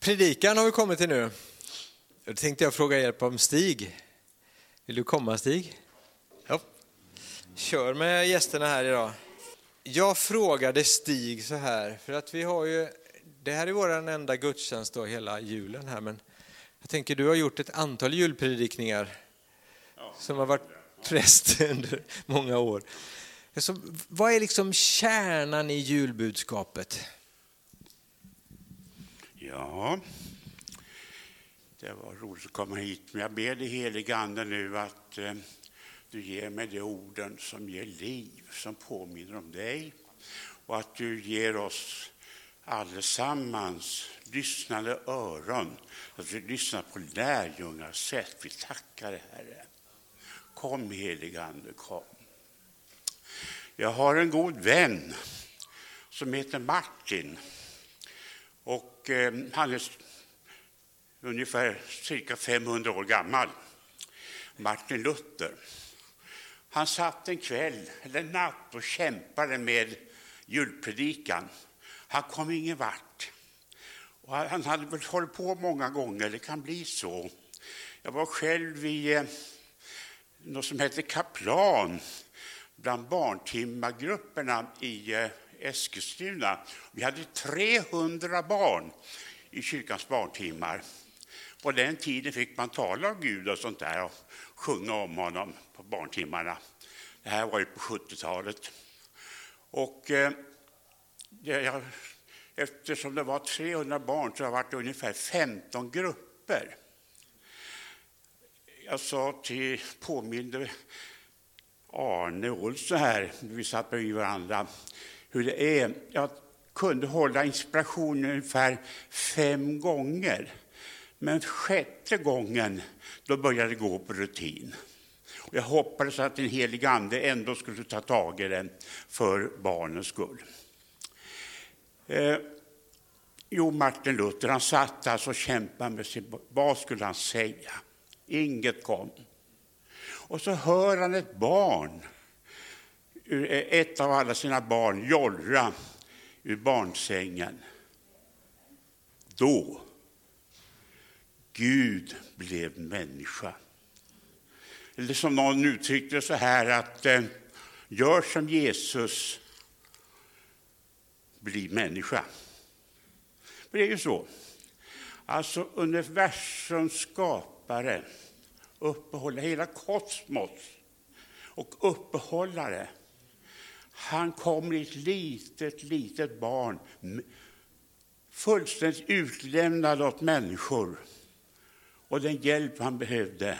Predikan har vi kommit till nu. Då tänkte jag fråga hjälp om Stig. Vill du komma Stig? Ja. Kör med gästerna här idag. Jag frågade Stig så här, för att vi har ju, det här är vår enda gudstjänst då hela julen här, men jag tänker du har gjort ett antal julpredikningar som har varit präst under många år. Så vad är liksom kärnan i julbudskapet? Ja, det var roligt att komma hit. Men jag ber dig helige Ande nu att eh, du ger mig de orden som ger liv, som påminner om dig. Och att du ger oss allesammans lyssnande öron, att vi lyssnar på lärjungars sätt. Vi tackar dig, Herre. Kom, helige Ande, kom. Jag har en god vän som heter Martin. Och eh, han är ungefär cirka 500 år gammal. Martin Luther. Han satt en kväll eller natt och kämpade med julpredikan. Han kom ingen vart. Och han hade väl hållit på många gånger, det kan bli så. Jag var själv i eh, något som heter Kaplan bland barntimmargrupperna i eh, Eskilstuna. Vi hade 300 barn i kyrkans barntimmar. På den tiden fick man tala om Gud och sånt där och sjunga om honom på barntimmarna. Det här var ju på 70-talet. Och eh, jag, eftersom det var 300 barn så har det varit ungefär 15 grupper. Jag sa till, påminde Arne Olsson här, vi satt bredvid varandra, hur det är. Jag kunde hålla inspirationen ungefär fem gånger. Men sjätte gången då började det gå på rutin. Och jag hoppades att den helige Ande ändå skulle ta tag i den för barnens skull. Eh, jo, Martin Luther han satt alltså och kämpade med sig. Vad skulle han säga? Inget kom. Och så hör han ett barn, ett av alla sina barn, jollra ur barnsängen. Då Gud blev människa. Eller som någon uttryckte det så här att eh, gör som Jesus, bli människa. För det är ju så. Alltså universums skapare, uppehållare, hela kosmos och uppehållare. Han kommer i ett litet, litet barn fullständigt utlämnad åt människor och den hjälp han behövde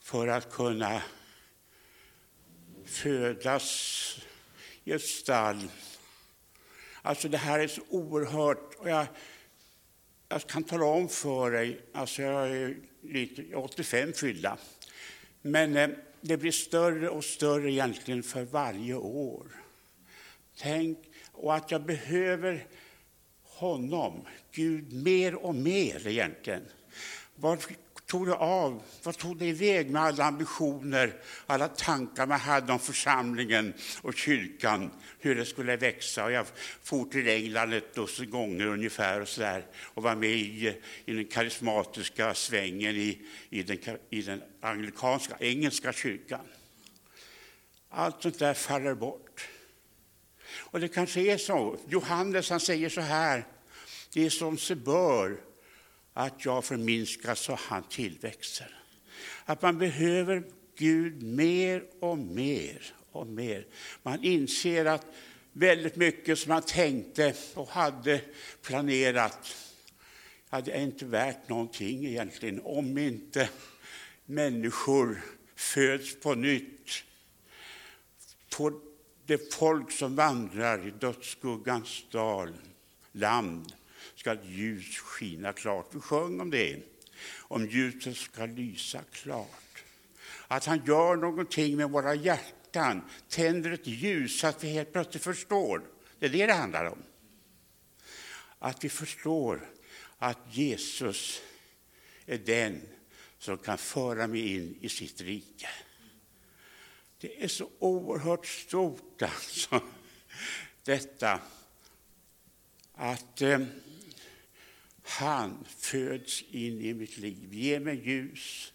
för att kunna födas i ett stall. Alltså det här är så oerhört. Och jag, jag kan tala om för dig, alltså jag är lite, 85 fyllda, men eh, det blir större och större egentligen för varje år. Tänk, och att jag behöver honom, Gud, mer och mer egentligen. Var tog det av? Vad tog det iväg med alla ambitioner, alla tankar man hade om församlingen och kyrkan, hur det skulle växa? Och jag for till England ett dussin gånger ungefär och, så där, och var med i, i den karismatiska svängen i, i, den, i den anglikanska, engelska kyrkan. Allt sånt där faller bort. Och det kanske är så. Johannes han säger så här, det är som sig bör att jag förminskas så han tillväxer. Att man behöver Gud mer och mer och mer. Man inser att väldigt mycket som man tänkte och hade planerat hade inte värt någonting egentligen om inte människor föds på nytt. På det folk som vandrar i dödsskuggans dal, land ska ljus skina klart. Vi sjöng om det, om ljuset ska lysa klart. Att han gör någonting med våra hjärtan, tänder ett ljus så att vi helt plötsligt förstår. Det är det det handlar om. Att vi förstår att Jesus är den som kan föra mig in i sitt rike. Det är så oerhört stort, alltså, detta att eh, han föds in i mitt liv, ger mig ljus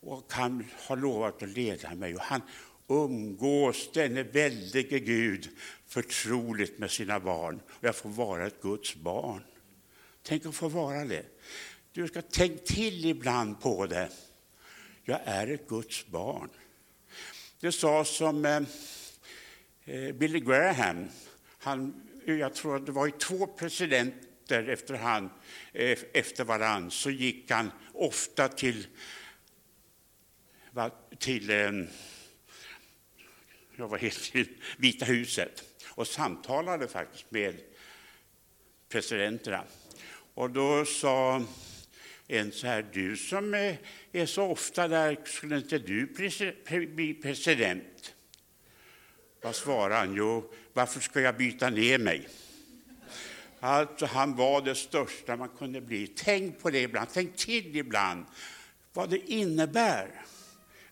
och han har lovat att leda mig. Och han umgås, denne väldige Gud, förtroligt med sina barn. Och jag får vara ett Guds barn. Tänk att få vara det. Du ska tänka till ibland på det. Jag är ett Guds barn. Det sa som eh, eh Billy Graham, han, jag tror att det var i två presidenter efter, han, eh, efter varann, så gick han ofta till, till eh, jag var helt till Vita huset och samtalade faktiskt med presidenterna. Och då sa en så här, du som eh, är så ofta där, skulle inte du bli president? Vad svarade han? Jo, varför ska jag byta ner mig? Alltså, han var det största man kunde bli. Tänk på det ibland, tänk till ibland vad det innebär.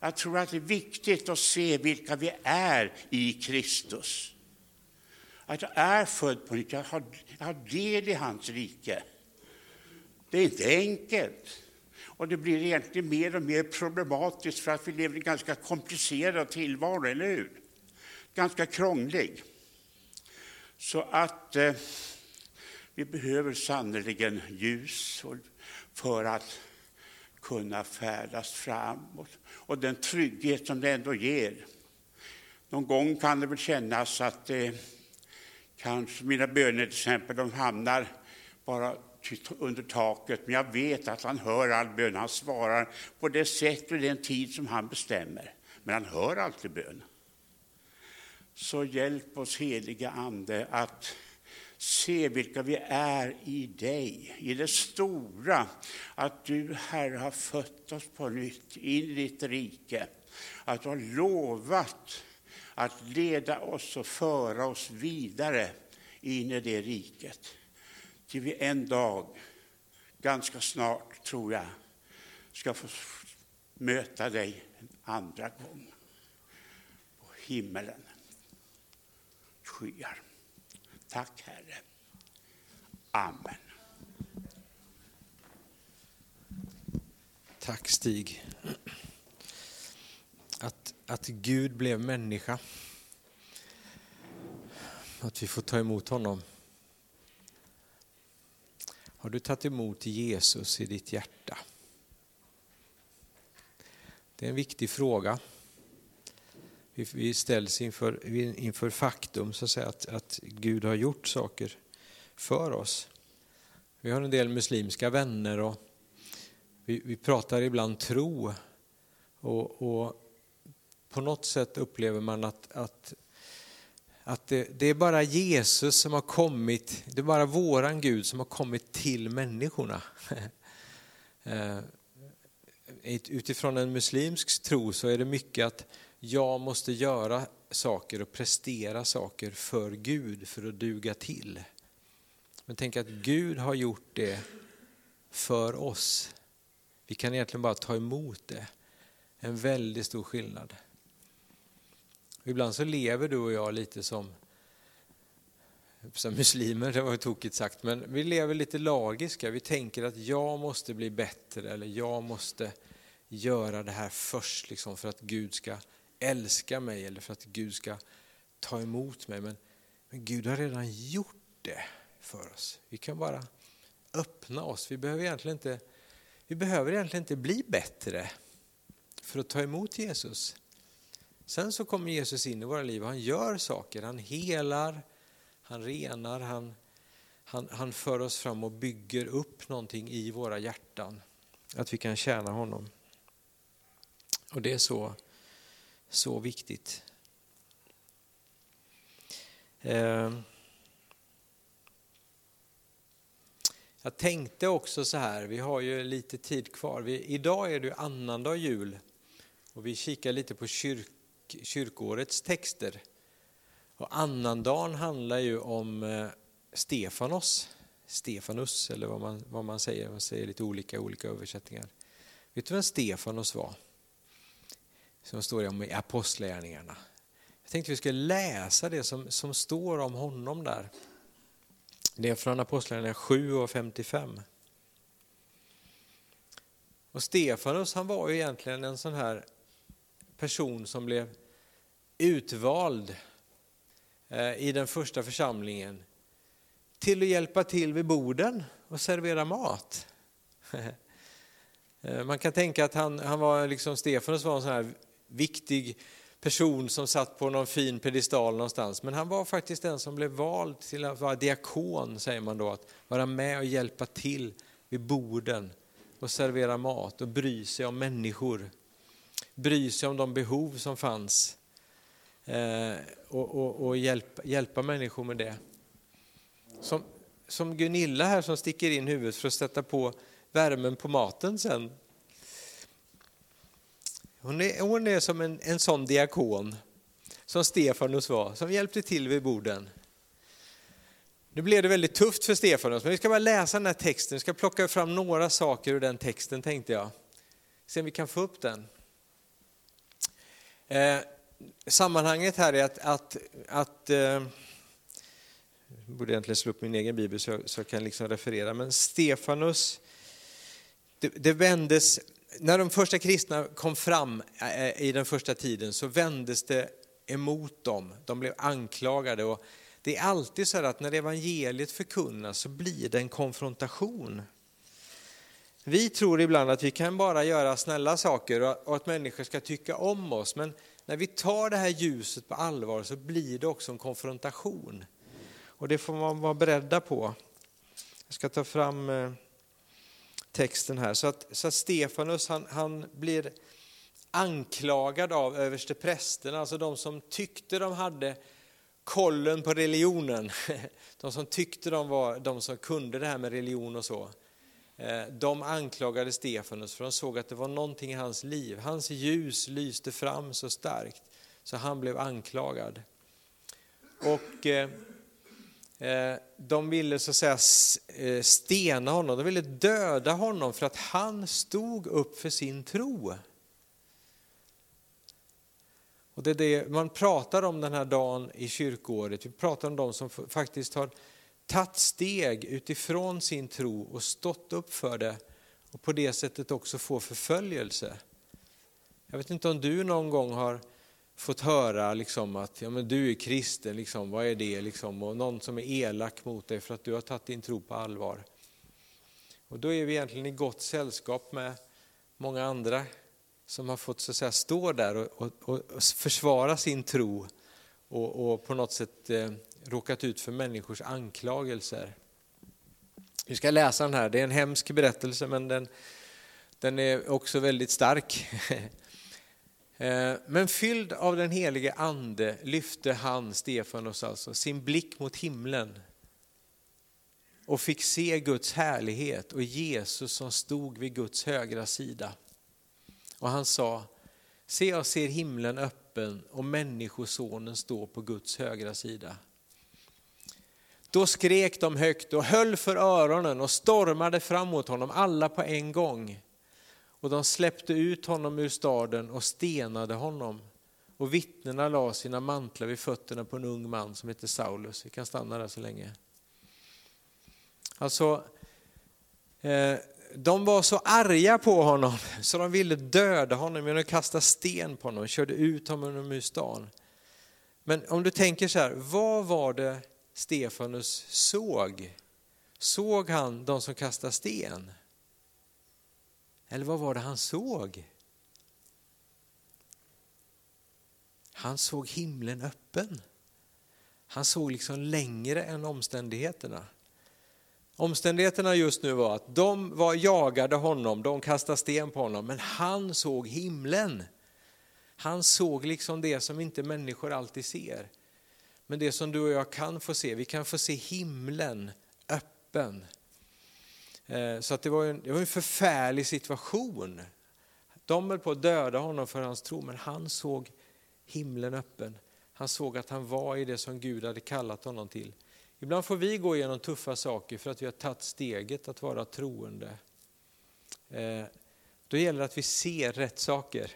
Jag tror att det är viktigt att se vilka vi är i Kristus. Att jag är född på nytt, jag har, jag har del i hans rike. Det är inte enkelt. Och det blir egentligen mer och mer problematiskt för att vi lever i en ganska komplicerad tillvaro, eller hur? Ganska krånglig. Så att eh, vi behöver sannerligen ljus för att kunna färdas framåt. Och den trygghet som det ändå ger. Någon gång kan det väl kännas att eh, kanske mina böner till exempel, de hamnar bara under taket, men jag vet att han hör all bön. Han svarar på det sätt och den tid som han bestämmer. Men han hör alltid bön. Så hjälp oss, heliga Ande, att se vilka vi är i dig, i det stora. Att du, Herre, har fött oss på nytt in i ditt rike. Att du har lovat att leda oss och föra oss vidare in i det riket till vi en dag, ganska snart tror jag, ska få möta dig en andra gång på himmelen. Skyar. Tack Herre. Amen. Tack Stig. Att, att Gud blev människa. Att vi får ta emot honom. Har du tagit emot Jesus i ditt hjärta? Det är en viktig fråga. Vi ställs inför, inför faktum så att, säga, att, att Gud har gjort saker för oss. Vi har en del muslimska vänner och vi, vi pratar ibland tro. Och, och, på något sätt upplever man att, att att det, det, är bara Jesus som har kommit, det är bara våran Gud som har kommit till människorna. Eh, utifrån en muslimsk tro så är det mycket att jag måste göra saker och prestera saker för Gud för att duga till. Men tänk att Gud har gjort det för oss. Vi kan egentligen bara ta emot det. En väldigt stor skillnad. Ibland så lever du och jag lite som, som muslimer, det var ju tokigt sagt, men vi lever lite lagiska. Vi tänker att jag måste bli bättre eller jag måste göra det här först liksom, för att Gud ska älska mig eller för att Gud ska ta emot mig. Men, men Gud har redan gjort det för oss. Vi kan bara öppna oss. Vi behöver egentligen inte, vi behöver egentligen inte bli bättre för att ta emot Jesus. Sen så kommer Jesus in i våra liv och han gör saker. Han helar, han renar, han, han, han för oss fram och bygger upp någonting i våra hjärtan. Att vi kan tjäna honom. Och det är så, så viktigt. Ehm. Jag tänkte också så här, vi har ju lite tid kvar. Vi, idag är det annandag jul och vi kikar lite på kyrk, kyrkårets texter. Och annandagen handlar ju om eh, Stefanos, Stefanus eller vad man, vad man säger, man säger lite olika olika översättningar. Vet du vem Stefanos var? Som står om i Apostlagärningarna. Jag tänkte vi skulle läsa det som, som står om honom där. Det är från Apostlagärningarna 7 och 55. Och Stefanus han var ju egentligen en sån här person som blev utvald eh, i den första församlingen till att hjälpa till vid borden och servera mat. Eh, man kan tänka att han, han var liksom, Stefanus var en sån här viktig person som satt på någon fin pedestal någonstans. Men han var faktiskt den som blev vald till att vara diakon, säger man då, att vara med och hjälpa till vid borden och servera mat och bry sig om människor. Bry sig om de behov som fanns eh, och, och, och hjälpa, hjälpa människor med det. Som, som Gunilla här som sticker in huvudet för att sätta på värmen på maten sen. Hon är, hon är som en, en sån diakon som Stefanus var, som hjälpte till vid borden. Nu blev det väldigt tufft för Stefanus, men vi ska bara läsa den här texten. Vi ska plocka fram några saker ur den texten tänkte jag. Se om vi kan få upp den. Eh, sammanhanget här är att, att, att eh, jag borde egentligen slå upp min egen bibel så jag, så jag kan liksom referera, men Stefanus, det, det vändes, när de första kristna kom fram eh, i den första tiden så vändes det emot dem, de blev anklagade. Och det är alltid så att när evangeliet förkunnas så blir det en konfrontation. Vi tror ibland att vi kan bara göra snälla saker och att människor ska tycka om oss, men när vi tar det här ljuset på allvar så blir det också en konfrontation. Och det får man vara beredda på. Jag ska ta fram eh, texten här. Så att, så att Stefanus han, han blir anklagad av översteprästerna, alltså de som tyckte de hade kollen på religionen. De som tyckte de var de som kunde det här med religion och så. Eh, de anklagade Stefanus för de såg att det var någonting i hans liv. Hans ljus lyste fram så starkt så han blev anklagad. Och eh, Eh, de ville så att säga eh, stena honom, de ville döda honom för att han stod upp för sin tro. Och det är det man pratar om den här dagen i kyrkoåret. Vi pratar om de som faktiskt har tagit steg utifrån sin tro och stått upp för det och på det sättet också få förföljelse. Jag vet inte om du någon gång har fått höra liksom att ja, men du är kristen, liksom, vad är det? Liksom? Och någon som är elak mot dig för att du har tagit din tro på allvar. Och då är vi egentligen i gott sällskap med många andra som har fått så att säga, stå där och, och, och försvara sin tro och, och på något sätt eh, råkat ut för människors anklagelser. Vi ska läsa den här, det är en hemsk berättelse men den, den är också väldigt stark. Eh, men fylld av den helige ande lyfte han, Stefanos alltså, sin blick mot himlen och fick se Guds härlighet och Jesus som stod vid Guds högra sida. Och han sa, se jag ser himlen öppen och människosonen står på Guds högra sida. Då skrek de högt och höll för öronen och stormade fram mot honom, alla på en gång. Och de släppte ut honom ur staden och stenade honom. Och vittnena la sina mantlar vid fötterna på en ung man som hette Saulus. Vi kan stanna där så länge. Alltså, eh, de var så arga på honom så de ville döda honom genom att kasta sten på honom körde ut honom ur stan. Men om du tänker så här, vad var det Stefanus såg? Såg han de som kastade sten? Eller vad var det han såg? Han såg himlen öppen. Han såg liksom längre än omständigheterna. Omständigheterna just nu var att de var jagade honom, de kastade sten på honom, men han såg himlen. Han såg liksom det som inte människor alltid ser. Men det som du och jag kan få se, vi kan få se himlen öppen. Eh, så att det var en, det var en förfärlig situation. De höll på att döda honom för hans tro, men han såg himlen öppen. Han såg att han var i det som Gud hade kallat honom till. Ibland får vi gå igenom tuffa saker för att vi har tagit steget att vara troende. Eh, då gäller det att vi ser rätt saker.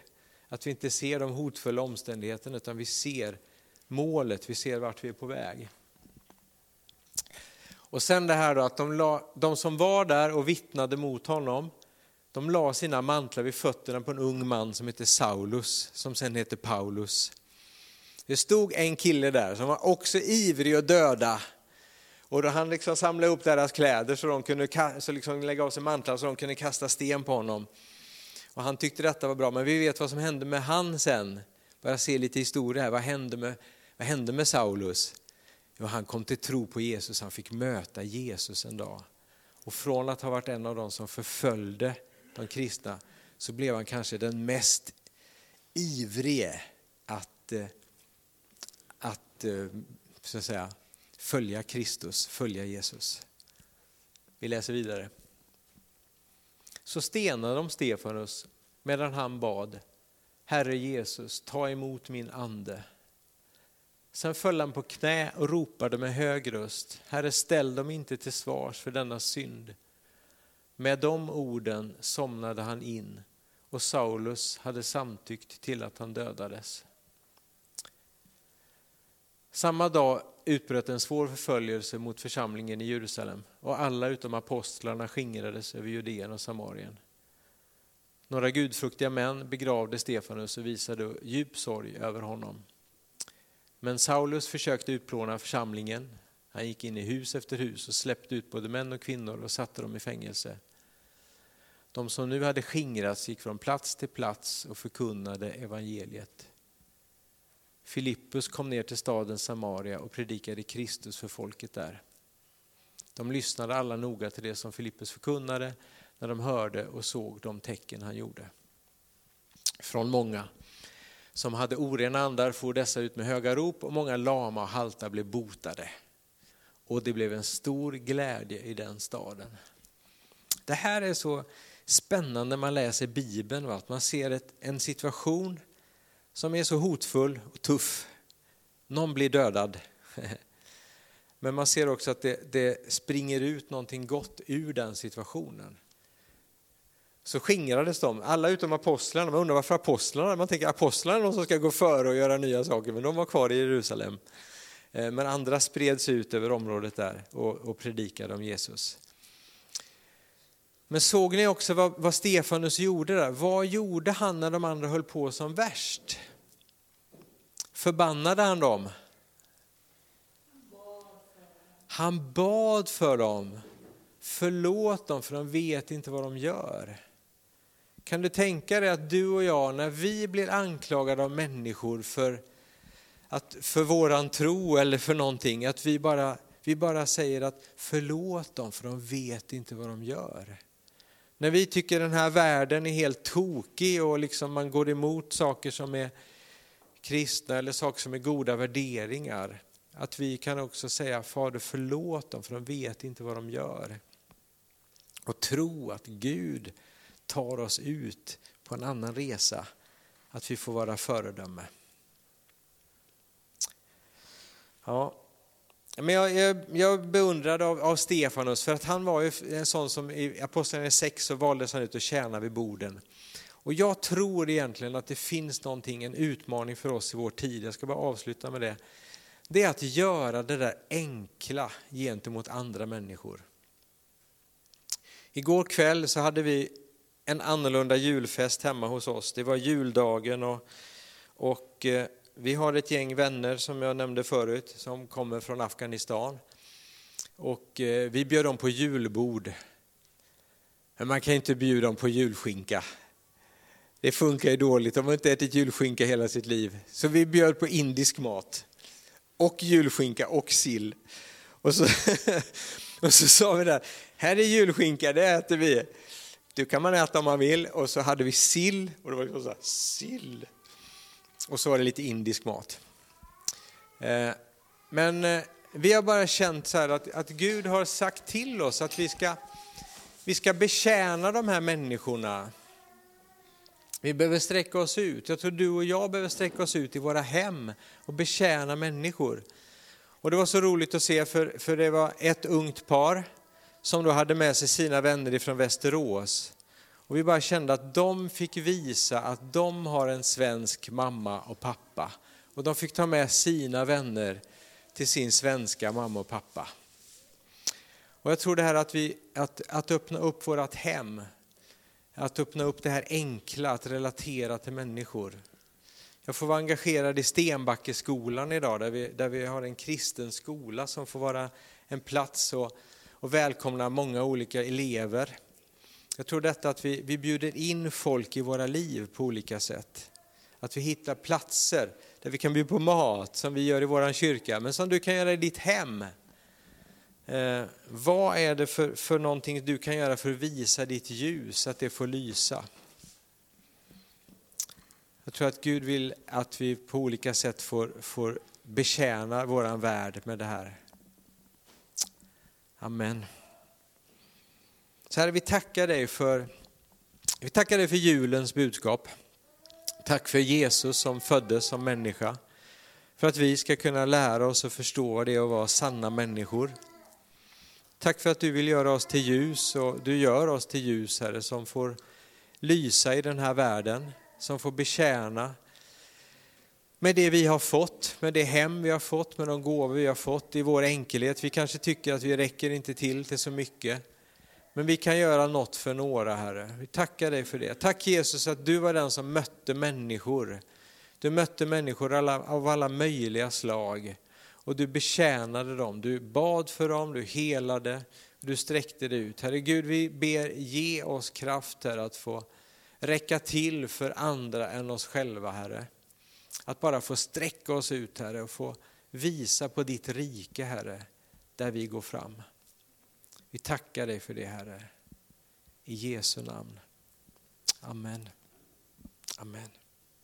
Att vi inte ser de hotfulla omständigheterna utan vi ser målet, vi ser vart vi är på väg. Och sen det här då att de, la, de som var där och vittnade mot honom, de la sina mantlar vid fötterna på en ung man som heter Saulus, som sen heter Paulus. Det stod en kille där som var också ivrig att döda. Och då han liksom samlade upp deras kläder så de kunde så liksom lägga av sig mantlar så de kunde kasta sten på honom. Och han tyckte detta var bra, men vi vet vad som hände med han sen. Bara se lite historia här, vad hände med, vad hände med Saulus? Jo, han kom till tro på Jesus, han fick möta Jesus en dag. Och från att ha varit en av de som förföljde de kristna så blev han kanske den mest ivrige att, eh, att, eh, så att säga, följa Kristus, följa Jesus. Vi läser vidare. Så stenade de Stefanus medan han bad, Herre Jesus, ta emot min ande. Sen föll han på knä och ropade med hög röst, Herre ställ dem inte till svars för denna synd. Med de orden somnade han in och Saulus hade samtyckt till att han dödades. Samma dag utbröt en svår förföljelse mot församlingen i Jerusalem och alla utom apostlarna skingrades över Judeen och Samarien. Några gudfruktiga män begravde Stefanus och visade djup sorg över honom. Men Saulus försökte utplåna församlingen. Han gick in i hus efter hus och släppte ut både män och kvinnor och satte dem i fängelse. De som nu hade skingrats gick från plats till plats och förkunnade evangeliet. Filippus kom ner till staden Samaria och predikade Kristus för folket där. De lyssnade alla noga till det som Filippus förkunnade när de hörde och såg de tecken han gjorde. Från många som hade orena andar for dessa ut med höga rop och många lama och halta blev botade. Och det blev en stor glädje i den staden. Det här är så spännande när man läser Bibeln, att man ser ett, en situation som är så hotfull och tuff. Någon blir dödad. Men man ser också att det, det springer ut någonting gott ur den situationen så skingrades de, alla utom apostlarna. Man undrar varför apostlarna, man tänker apostlarna är de som ska gå före och göra nya saker, men de var kvar i Jerusalem. Eh, men andra spreds ut över området där och, och predikade om Jesus. Men såg ni också vad, vad Stefanus gjorde där? Vad gjorde han när de andra höll på som värst? Förbannade han dem? Han bad för dem. Förlåt dem för de vet inte vad de gör. Kan du tänka dig att du och jag, när vi blir anklagade av människor för, att, för våran tro eller för någonting, att vi bara, vi bara säger att förlåt dem för de vet inte vad de gör. När vi tycker den här världen är helt tokig och liksom man går emot saker som är kristna eller saker som är goda värderingar, att vi kan också säga Fader förlåt dem för de vet inte vad de gör. Och tro att Gud tar oss ut på en annan resa, att vi får vara föredöme. Ja, men jag, jag, jag beundrade av, av, Stefanus för att han var ju en sån som i Apostlagärningarna 6 så valdes han ut att tjäna vid borden. Och jag tror egentligen att det finns någonting, en utmaning för oss i vår tid, jag ska bara avsluta med det. Det är att göra det där enkla gentemot andra människor. Igår kväll så hade vi en annorlunda julfest hemma hos oss. Det var juldagen och, och eh, vi har ett gäng vänner som jag nämnde förut som kommer från Afghanistan. Och eh, vi bjöd dem på julbord. Men man kan inte bjuda dem på julskinka. Det funkar ju dåligt, de har inte ätit julskinka hela sitt liv. Så vi bjöd på indisk mat. Och julskinka och sill. Och så, och så sa vi där, här är julskinka, det äter vi. Du kan man äta om man vill. Och så hade vi sill. Och det var liksom så här, sill. Och så var det lite indisk mat. Eh, men eh, vi har bara känt så här att, att Gud har sagt till oss att vi ska, vi ska betjäna de här människorna. Vi behöver sträcka oss ut. Jag tror du och jag behöver sträcka oss ut i våra hem och betjäna människor. Och det var så roligt att se för, för det var ett ungt par som då hade med sig sina vänner ifrån Västerås. Och vi bara kände att de fick visa att de har en svensk mamma och pappa. Och de fick ta med sina vänner till sin svenska mamma och pappa. Och jag tror det här att, vi, att, att öppna upp vårt hem, att öppna upp det här enkla, att relatera till människor. Jag får vara engagerad i Stenbackeskolan idag, där vi, där vi har en kristen skola som får vara en plats och, och välkomnar många olika elever. Jag tror detta att vi, vi bjuder in folk i våra liv på olika sätt. Att vi hittar platser där vi kan bjuda på mat, som vi gör i vår kyrka, men som du kan göra i ditt hem. Eh, vad är det för, för någonting du kan göra för att visa ditt ljus, att det får lysa? Jag tror att Gud vill att vi på olika sätt får, får betjäna våran värld med det här. Amen. Så Herre, vi tackar dig för, vi tackar dig för julens budskap. Tack för Jesus som föddes som människa. För att vi ska kunna lära oss och förstå vad det är att vara sanna människor. Tack för att du vill göra oss till ljus och du gör oss till ljus, Herre, som får lysa i den här världen, som får betjäna med det vi har fått, med det hem vi har fått, med de gåvor vi har fått i vår enkelhet. Vi kanske tycker att vi räcker inte till till så mycket. Men vi kan göra något för några, Herre. Vi tackar dig för det. Tack Jesus att du var den som mötte människor. Du mötte människor av alla möjliga slag och du betjänade dem. Du bad för dem, du helade, du sträckte dig ut. Herre Gud, vi ber ge oss kraft här att få räcka till för andra än oss själva, Herre. Att bara få sträcka oss ut, Herre, och få visa på ditt rike, Herre, där vi går fram. Vi tackar dig för det, Herre. I Jesu namn. Amen. Amen.